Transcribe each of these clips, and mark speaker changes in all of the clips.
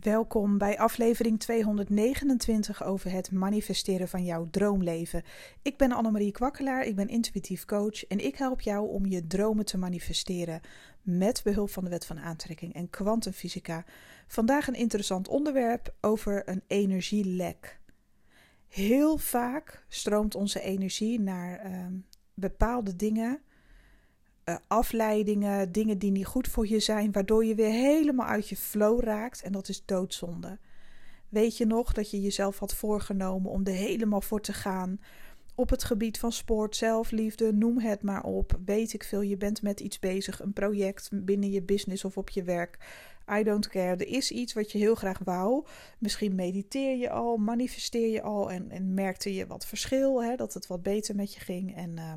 Speaker 1: Welkom bij aflevering 229 over het manifesteren van jouw droomleven. Ik ben Annemarie Kwakkelaar, ik ben intuïtief coach en ik help jou om je dromen te manifesteren met behulp van de wet van aantrekking en kwantumfysica. Vandaag een interessant onderwerp over een energielek. Heel vaak stroomt onze energie naar uh, bepaalde dingen uh, afleidingen, dingen die niet goed voor je zijn, waardoor je weer helemaal uit je flow raakt en dat is doodzonde. Weet je nog dat je jezelf had voorgenomen om er helemaal voor te gaan op het gebied van sport, zelfliefde, noem het maar op. Weet ik veel, je bent met iets bezig, een project binnen je business of op je werk. I don't care. Er is iets wat je heel graag wou. Misschien mediteer je al, manifesteer je al en, en merkte je wat verschil, hè, dat het wat beter met je ging. En uh,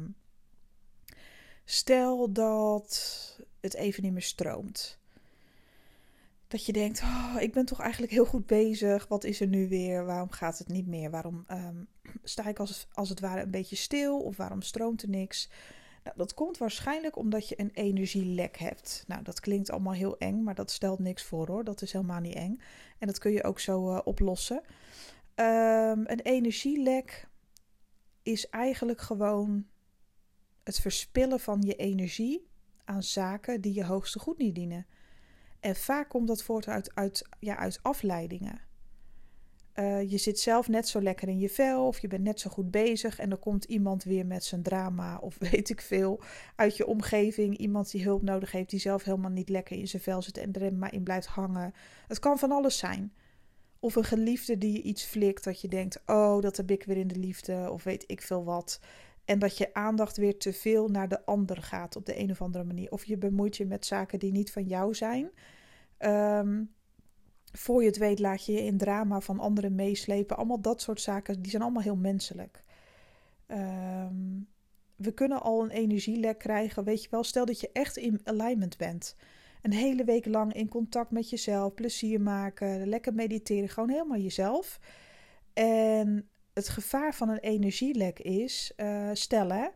Speaker 1: Stel dat het even niet meer stroomt. Dat je denkt, oh, ik ben toch eigenlijk heel goed bezig. Wat is er nu weer? Waarom gaat het niet meer? Waarom um, sta ik als, als het ware een beetje stil? Of waarom stroomt er niks? Nou, dat komt waarschijnlijk omdat je een energielek hebt. Nou, dat klinkt allemaal heel eng, maar dat stelt niks voor hoor. Dat is helemaal niet eng. En dat kun je ook zo uh, oplossen. Um, een energielek is eigenlijk gewoon het verspillen van je energie aan zaken die je hoogste goed niet dienen. En vaak komt dat voort uit, ja, uit afleidingen. Uh, je zit zelf net zo lekker in je vel of je bent net zo goed bezig en er komt iemand weer met zijn drama of weet ik veel uit je omgeving. Iemand die hulp nodig heeft, die zelf helemaal niet lekker in zijn vel zit en er maar in blijft hangen. Het kan van alles zijn. Of een geliefde die je iets flikt dat je denkt, oh dat heb ik weer in de liefde of weet ik veel wat. En dat je aandacht weer te veel naar de ander gaat op de een of andere manier. Of je bemoeit je met zaken die niet van jou zijn. Um, voor je het weet laat je je in drama van anderen meeslepen. Allemaal dat soort zaken, die zijn allemaal heel menselijk. Um, we kunnen al een energielek krijgen, weet je wel. Stel dat je echt in alignment bent. Een hele week lang in contact met jezelf, plezier maken, lekker mediteren. Gewoon helemaal jezelf. En het gevaar van een energielek is, uh, stellen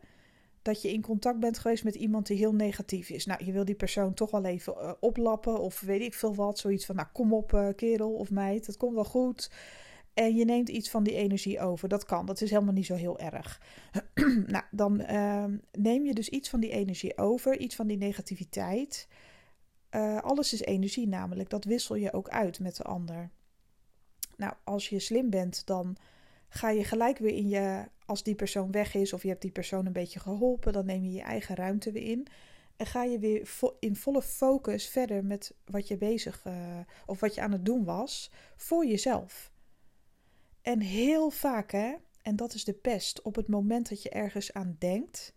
Speaker 1: dat je in contact bent geweest met iemand die heel negatief is. Nou, je wil die persoon toch wel even uh, oplappen of weet ik veel wat. Zoiets van, nou kom op uh, kerel of meid, het komt wel goed. En je neemt iets van die energie over. Dat kan, dat is helemaal niet zo heel erg. nou, dan ehm, neem je dus iets van die energie over, iets van die negativiteit. alles is energie namelijk, dat wissel je ook uit met de ander. Nou, als je slim bent, dan ga je gelijk weer in je, als die persoon weg is of je hebt die persoon een beetje geholpen, dan neem je je eigen ruimte weer in. En ga je weer in volle focus verder met wat je bezig uh, of wat je aan het doen was voor jezelf. En heel vaak, hè, en dat is de pest, op het moment dat je ergens aan denkt,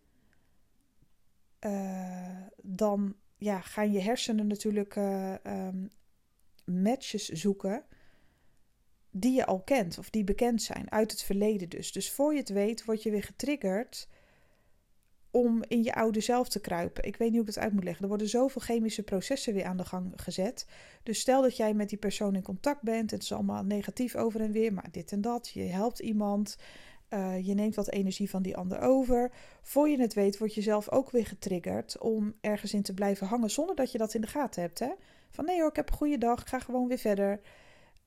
Speaker 1: uh, dan ja, gaan je hersenen natuurlijk uh, um, matches zoeken die je al kent of die bekend zijn, uit het verleden dus. Dus voor je het weet, word je weer getriggerd om in je oude zelf te kruipen. Ik weet niet hoe ik dat uit moet leggen. Er worden zoveel chemische processen weer aan de gang gezet. Dus stel dat jij met die persoon in contact bent. Het is allemaal negatief over en weer, maar dit en dat. Je helpt iemand. Uh, je neemt wat energie van die ander over. Voor je het weet, word je zelf ook weer getriggerd om ergens in te blijven hangen zonder dat je dat in de gaten hebt. Hè? Van nee hoor, ik heb een goede dag, ik ga gewoon weer verder.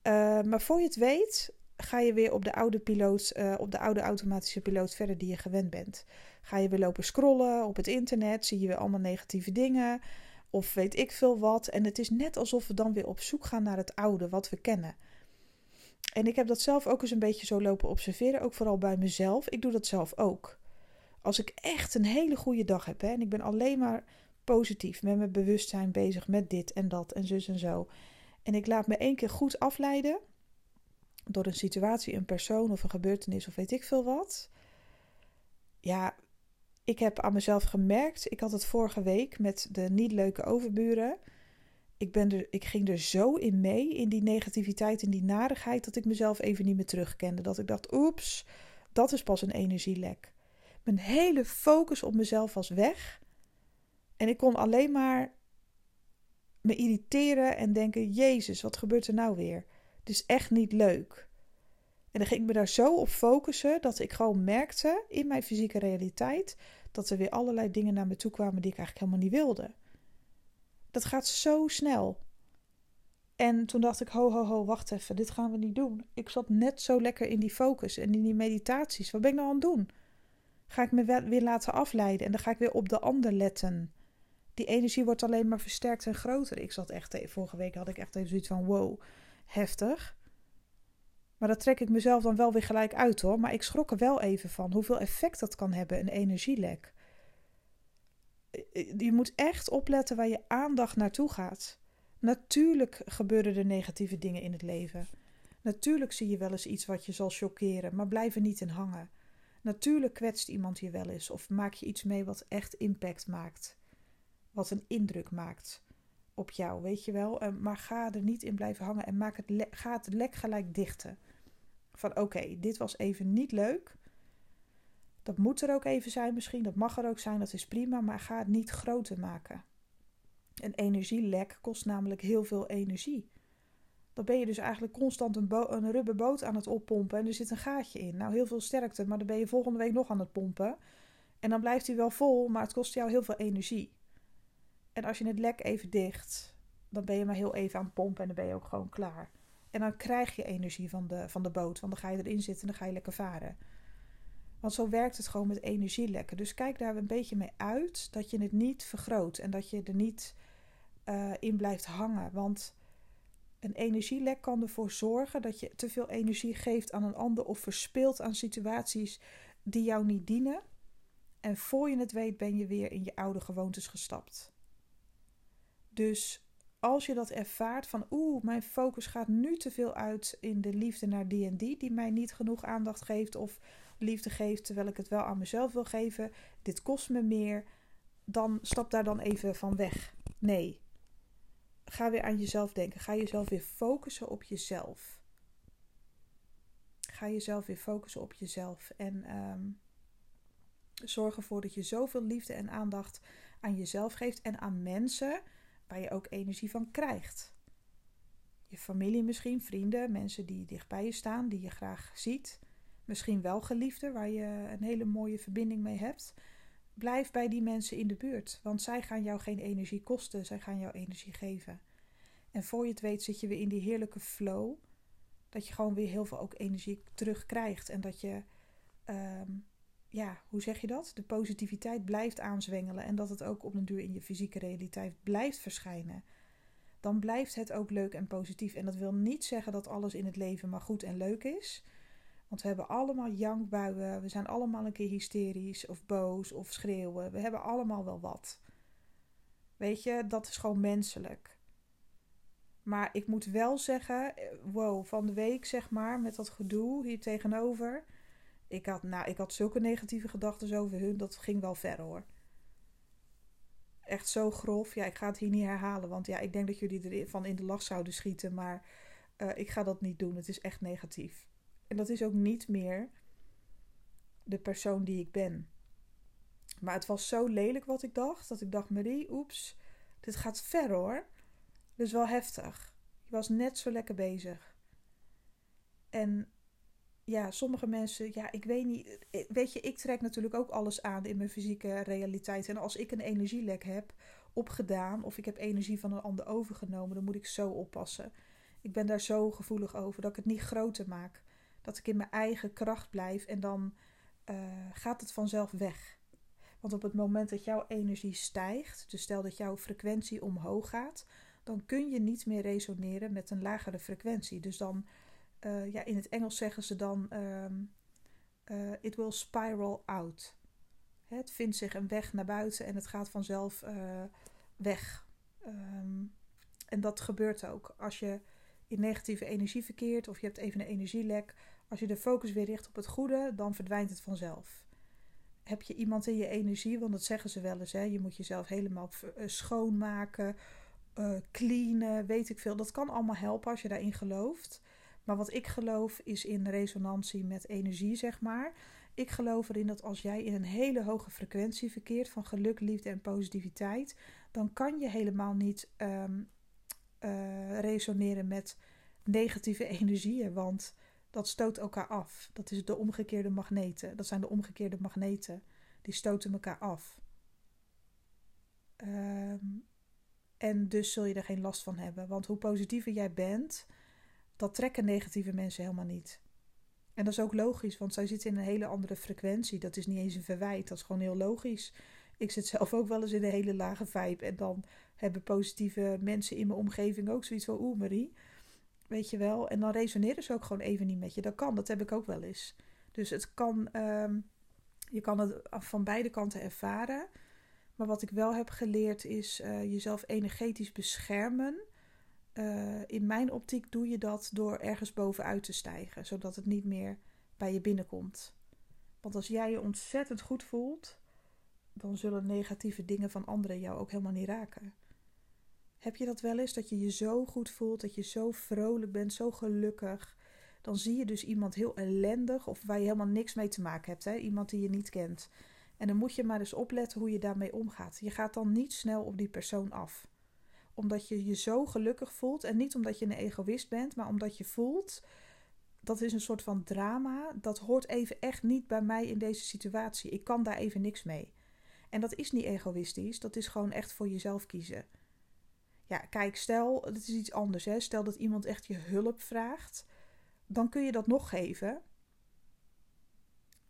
Speaker 1: Uh, maar voor je het weet, ga je weer op de oude piloot, uh, op de oude automatische piloot verder die je gewend bent. Ga je weer lopen scrollen op het internet, zie je weer allemaal negatieve dingen. Of weet ik veel wat. En het is net alsof we dan weer op zoek gaan naar het oude, wat we kennen. En ik heb dat zelf ook eens een beetje zo lopen observeren, ook vooral bij mezelf. Ik doe dat zelf ook. Als ik echt een hele goede dag heb hè, en ik ben alleen maar positief met mijn bewustzijn bezig met dit en dat en zus en zo en ik laat me één keer goed afleiden door een situatie, een persoon of een gebeurtenis of weet ik veel wat. Ja, ik heb aan mezelf gemerkt, ik had het vorige week met de niet leuke overburen. Ik, ben er, ik ging er zo in mee, in die negativiteit en die narigheid, dat ik mezelf even niet meer terugkende. Dat ik dacht, oeps, dat is pas een energielek. Mijn hele focus op mezelf was weg. En ik kon alleen maar me irriteren en denken: Jezus, wat gebeurt er nou weer? Het is echt niet leuk. En dan ging ik me daar zo op focussen dat ik gewoon merkte in mijn fysieke realiteit dat er weer allerlei dingen naar me toe kwamen die ik eigenlijk helemaal niet wilde. Dat gaat zo snel. En toen dacht ik, ho, ho, ho, wacht even, dit gaan we niet doen. Ik zat net zo lekker in die focus en in die meditaties. Wat ben ik nou aan het doen? Ga ik me weer laten afleiden en dan ga ik weer op de ander letten. Die energie wordt alleen maar versterkt en groter. Ik zat echt, even, vorige week had ik echt even zoiets van, wow, heftig. Maar dat trek ik mezelf dan wel weer gelijk uit hoor. Maar ik schrok er wel even van hoeveel effect dat kan hebben, een energielek. Je moet echt opletten waar je aandacht naartoe gaat. Natuurlijk gebeuren er negatieve dingen in het leven. Natuurlijk zie je wel eens iets wat je zal choqueren, maar blijf er niet in hangen. Natuurlijk kwetst iemand je wel eens of maak je iets mee wat echt impact maakt. Wat een indruk maakt op jou, weet je wel. Maar ga er niet in blijven hangen en maak het ga het lek gelijk dichten. Van oké, dit was even niet leuk. Dat moet er ook even zijn misschien, dat mag er ook zijn, dat is prima, maar ga het niet groter maken. Een energielek kost namelijk heel veel energie. Dan ben je dus eigenlijk constant een, een rubberboot aan het oppompen en er zit een gaatje in. Nou, heel veel sterkte, maar dan ben je volgende week nog aan het pompen. En dan blijft hij wel vol, maar het kost jou heel veel energie. En als je het lek even dicht, dan ben je maar heel even aan het pompen en dan ben je ook gewoon klaar. En dan krijg je energie van de, van de boot, want dan ga je erin zitten en dan ga je lekker varen. Want zo werkt het gewoon met energielekken. Dus kijk daar een beetje mee uit dat je het niet vergroot en dat je er niet uh, in blijft hangen. Want een energielek kan ervoor zorgen dat je te veel energie geeft aan een ander of verspilt aan situaties die jou niet dienen. En voor je het weet ben je weer in je oude gewoontes gestapt. Dus als je dat ervaart van oeh, mijn focus gaat nu te veel uit in de liefde naar die en die, die mij niet genoeg aandacht geeft of liefde geeft terwijl ik het wel aan mezelf wil geven, dit kost me meer, dan stap daar dan even van weg. Nee, ga weer aan jezelf denken. Ga jezelf weer focussen op jezelf. Ga jezelf weer focussen op jezelf. En um, zorg ervoor dat je zoveel liefde en aandacht aan jezelf geeft en aan mensen waar je ook energie van krijgt. Je familie misschien, vrienden, mensen die dicht bij je staan, die je graag ziet. Misschien wel geliefden, waar je een hele mooie verbinding mee hebt. Blijf bij die mensen in de buurt, want zij gaan jou geen energie kosten, zij gaan jou energie geven. En voor je het weet zit je weer in die heerlijke flow, dat je gewoon weer heel veel ook energie terugkrijgt en dat je, ehm, ja, hoe zeg je dat? De positiviteit blijft aanzwengelen en dat het ook op een duur in je fysieke realiteit blijft verschijnen. Dan blijft het ook leuk en positief. En dat wil niet zeggen dat alles in het leven maar goed en leuk is. Want we hebben allemaal jankbuien. We zijn allemaal een keer hysterisch of boos of schreeuwen. We hebben allemaal wel wat. Weet je, dat is gewoon menselijk. Maar ik moet wel zeggen, eh, wow, van de week zeg maar, met dat gedoe hier tegenover. Ik had, nou, ik had zulke negatieve gedachten over hun, dat ging wel ver hoor. Echt zo grof. Ja, ik ga het hier niet herhalen, want ja, ik denk dat jullie ervan in de lach zouden schieten. Maar uh, ik ga dat niet doen. Het is echt negatief. En dat is ook niet meer de persoon die ik ben. Maar het was zo lelijk wat ik dacht, dat ik dacht, Marie, oeps, dit gaat ver hoor. Dus wel heftig. Je was net zo lekker bezig. En ja, sommige mensen, ja, ik weet niet. Weet je, ik trek natuurlijk ook alles aan in mijn fysieke realiteit. En als ik een energielek heb opgedaan of ik heb energie van een ander overgenomen, dan moet ik zo oppassen. Ik ben daar zo gevoelig over dat ik het niet groter maak. Dat ik in mijn eigen kracht blijf en dan uh, gaat het vanzelf weg. Want op het moment dat jouw energie stijgt, dus stel dat jouw frequentie omhoog gaat, dan kun je niet meer resoneren met een lagere frequentie. Dus dan, uh, ja, in het Engels zeggen ze dan: um, uh, it will spiral out. Het vindt zich een weg naar buiten en het gaat vanzelf uh, weg. Um, en dat gebeurt ook. Als je in negatieve energie verkeert of je hebt even een energielek, als je de focus weer richt op het goede, dan verdwijnt het vanzelf. Heb je iemand in je energie, want dat zeggen ze wel eens, hè, je moet jezelf helemaal schoonmaken uh, cleanen, weet ik veel. Dat kan allemaal helpen als je daarin gelooft. Maar wat ik geloof is in resonantie met energie, zeg maar. Ik geloof erin dat als jij in een hele hoge frequentie verkeert van geluk, liefde en positiviteit, dan kan je helemaal niet um, uh, resoneren met negatieve energieën, want dat stoot elkaar af. Dat is de omgekeerde magneten. Dat zijn de omgekeerde magneten. Die stoten elkaar af. Um, En dus zul je er geen last van hebben. Want hoe positiever jij bent, dat trekken negatieve mensen helemaal niet. En dat is ook logisch, want zij zitten in een hele andere frequentie. Dat is niet eens een verwijt, dat is gewoon heel logisch. Ik zit zelf ook wel eens in een hele lage vibe. En dan hebben positieve mensen in mijn omgeving ook zoiets van: Oeh, Marie. Weet je wel. En dan resoneren ze ook gewoon even niet met je. Dat kan, dat heb ik ook wel eens. Dus het kan, ehm, je kan het van beide kanten ervaren. Maar wat ik wel heb geleerd is uh, jezelf energetisch beschermen. Uh, in mijn optiek doe je dat door ergens bovenuit te stijgen, zodat het niet meer bij je binnenkomt. Want als jij je ontzettend goed voelt, dan zullen negatieve dingen van anderen jou ook helemaal niet raken. Heb je dat wel eens, dat je je zo goed voelt, dat je zo vrolijk bent, zo gelukkig? Dan zie je dus iemand heel ellendig of waar je helemaal niks mee te maken hebt, hè? iemand die je niet kent. En dan moet je maar eens opletten hoe je daarmee omgaat. Je gaat dan niet snel op die persoon af. Omdat je je zo gelukkig voelt. En niet omdat je een egoïst bent, maar omdat je voelt. Dat is een soort van drama. Dat hoort even echt niet bij mij in deze situatie. Ik kan daar even niks mee. En dat is niet egoïstisch. Dat is gewoon echt voor jezelf kiezen. Ja, kijk, stel, het is iets anders. Hè? Stel dat iemand echt je hulp vraagt. Dan kun je dat nog geven.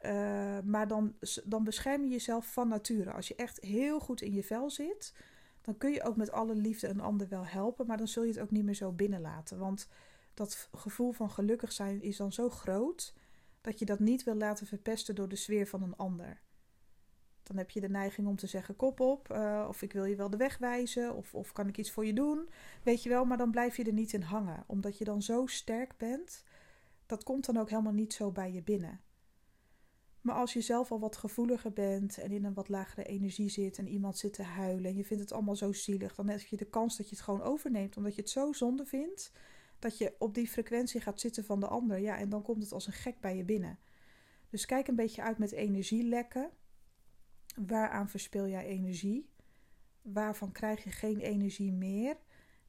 Speaker 1: Uh, maar dan, dan bescherm je jezelf van nature. Als je echt heel goed in je vel zit, dan kun je ook met alle liefde een ander wel helpen, maar dan zul je het ook niet meer zo binnenlaten. Want dat gevoel van gelukkig zijn is dan zo groot dat je dat niet wil laten verpesten door de sfeer van een ander. Dan heb je de neiging om te zeggen: kop op, uh, of ik wil je wel de weg wijzen, of, of kan ik iets voor je doen. Weet je wel, maar dan blijf je er niet in hangen, omdat je dan zo sterk bent. Dat komt dan ook helemaal niet zo bij je binnen. Maar als je zelf al wat gevoeliger bent en in een wat lagere energie zit en iemand zit te huilen en je vindt het allemaal zo zielig, dan heb je de kans dat je het gewoon overneemt, omdat je het zo zonde vindt dat je op die frequentie gaat zitten van de ander. Ja, en dan komt het als een gek bij je binnen. Dus kijk een beetje uit met energielekken. Waaraan verspil jij energie? Waarvan krijg je geen energie meer?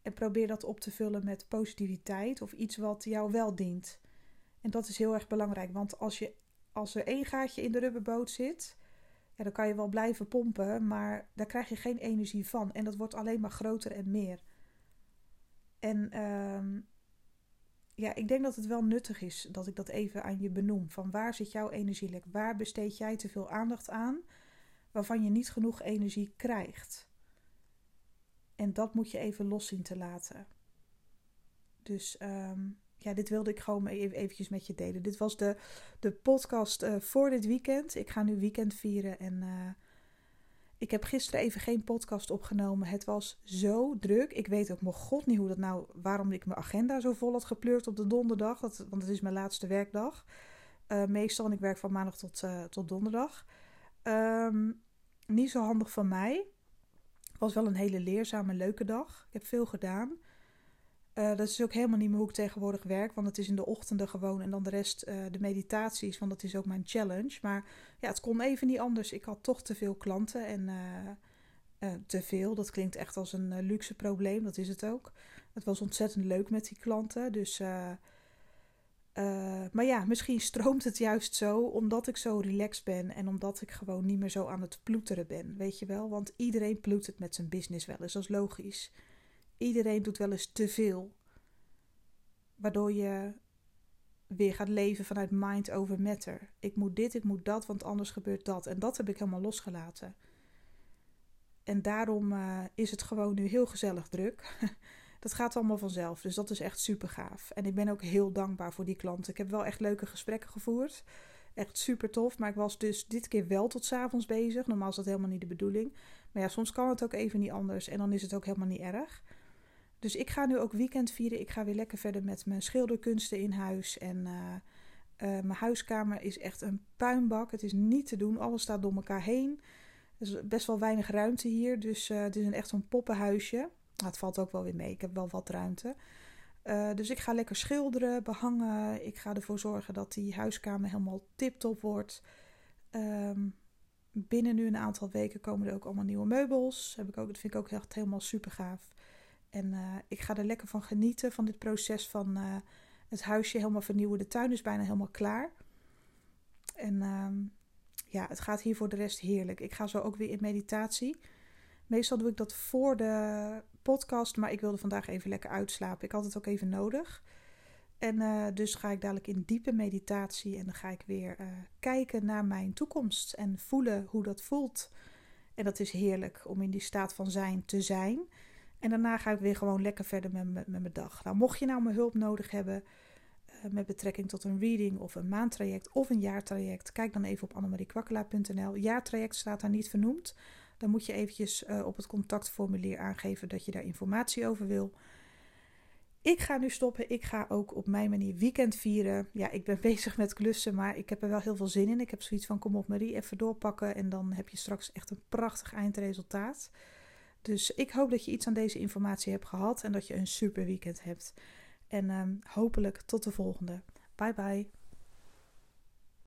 Speaker 1: En probeer dat op te vullen met positiviteit of iets wat jou wel dient. En dat is heel erg belangrijk, want als je als er één gaatje in de rubberboot zit, ja, dan kan je wel blijven pompen, maar daar krijg je geen energie van. En dat wordt alleen maar groter en meer. En uh, ja, ik denk dat het wel nuttig is dat ik dat even aan je benoem. Van waar zit jouw energielek? Waar besteed jij te veel aandacht aan waarvan je niet genoeg energie krijgt? En dat moet je even los zien te laten. Dus um, ja, dit wilde ik gewoon even eventjes met je delen. Dit was de, de podcast uh, voor dit weekend. Ik ga nu weekend vieren en uh, ik heb gisteren even geen podcast opgenomen. Het was zo druk. Ik weet ook mijn god niet hoe dat nou, waarom ik mijn agenda zo vol had gepleurd op de donderdag. Dat, want het is mijn laatste werkdag. Uh, meestal, en ik werk van maandag tot, tot donderdag. Um, niet zo handig van mij. Het was wel een hele leerzame, leuke dag. Ik heb veel gedaan. Uh, dat is ook helemaal niet meer hoe ik tegenwoordig werk, want het is in de ochtenden gewoon en dan de rest uh, de meditaties, want dat is ook mijn challenge. Maar ja, het kon even niet anders. Ik had toch te veel klanten en uh, te veel. Dat klinkt echt als een luxe probleem, dat is het ook. Het was ontzettend leuk met die klanten, dus. maar ja, misschien stroomt het juist zo omdat ik zo relaxed ben en omdat ik gewoon niet meer zo aan het ploeteren ben, weet je wel? Want iedereen ploetert met zijn business wel eens, dat is logisch. Iedereen doet wel eens te veel. Waardoor je weer gaat leven vanuit mind over matter. Ik moet dit, ik moet dat, want anders gebeurt dat. En dat heb ik helemaal losgelaten. En daarom uh, is het gewoon nu heel gezellig druk. dat gaat allemaal vanzelf. Dus dat is echt super gaaf. En ik ben ook heel dankbaar voor die klanten. Ik heb wel echt leuke gesprekken gevoerd. Echt super tof. Maar ik was dus dit keer wel tot avonds bezig. Normaal is dat helemaal niet de bedoeling. Maar ja, soms kan het ook even niet anders. En dan is het ook helemaal niet erg. Dus ik ga nu ook weekend vieren. Ik ga weer lekker verder met mijn schilderkunsten in huis. En uh, uh, mijn huiskamer is echt een puinbak. Het is niet te doen. Alles staat door elkaar heen. Er is best wel weinig ruimte hier. Dus uh, het is een, echt zo'n poppenhuisje. Nou, het valt ook wel weer mee. Ik heb wel wat ruimte. dus ik ga lekker schilderen, behangen. Ik ga ervoor zorgen dat die huiskamer helemaal tip-top wordt. Um, binnen nu een aantal weken komen er ook allemaal nieuwe meubels. Heb ik ook, dat vind ik ook echt helemaal super gaaf. En uh, ik ga er lekker van genieten van dit proces van uh, het huisje helemaal vernieuwen. De tuin is bijna helemaal klaar. En uh, ja, het gaat hier voor de rest heerlijk. Ik ga zo ook weer in meditatie. Meestal doe ik dat voor de podcast, maar ik wilde vandaag even lekker uitslapen. Ik had het ook even nodig. En uh, dus ga ik dadelijk in diepe meditatie en dan ga ik weer kijken naar mijn toekomst en voelen hoe dat voelt. En dat is heerlijk om in die staat van zijn te zijn. En daarna ga ik weer gewoon lekker verder met, met, mijn dag. Nou, mocht je nou mijn hulp nodig hebben uh, met betrekking tot een reading of een maandtraject of een jaartraject, kijk dan even op annemariekwakkelaar.nl. Jaartraject staat daar niet vernoemd. Dan moet je eventjes op het contactformulier aangeven dat je daar informatie over wil. Ik ga nu stoppen. Ik ga ook op mijn manier weekend vieren. Ja, ik ben bezig met klussen, maar ik heb er wel heel veel zin in. Ik heb zoiets van: kom op, Marie, even doorpakken. En dan heb je straks echt een prachtig eindresultaat. Dus ik hoop dat je iets aan deze informatie hebt gehad en dat je een super weekend hebt. En um, hopelijk tot de volgende. Bye bye.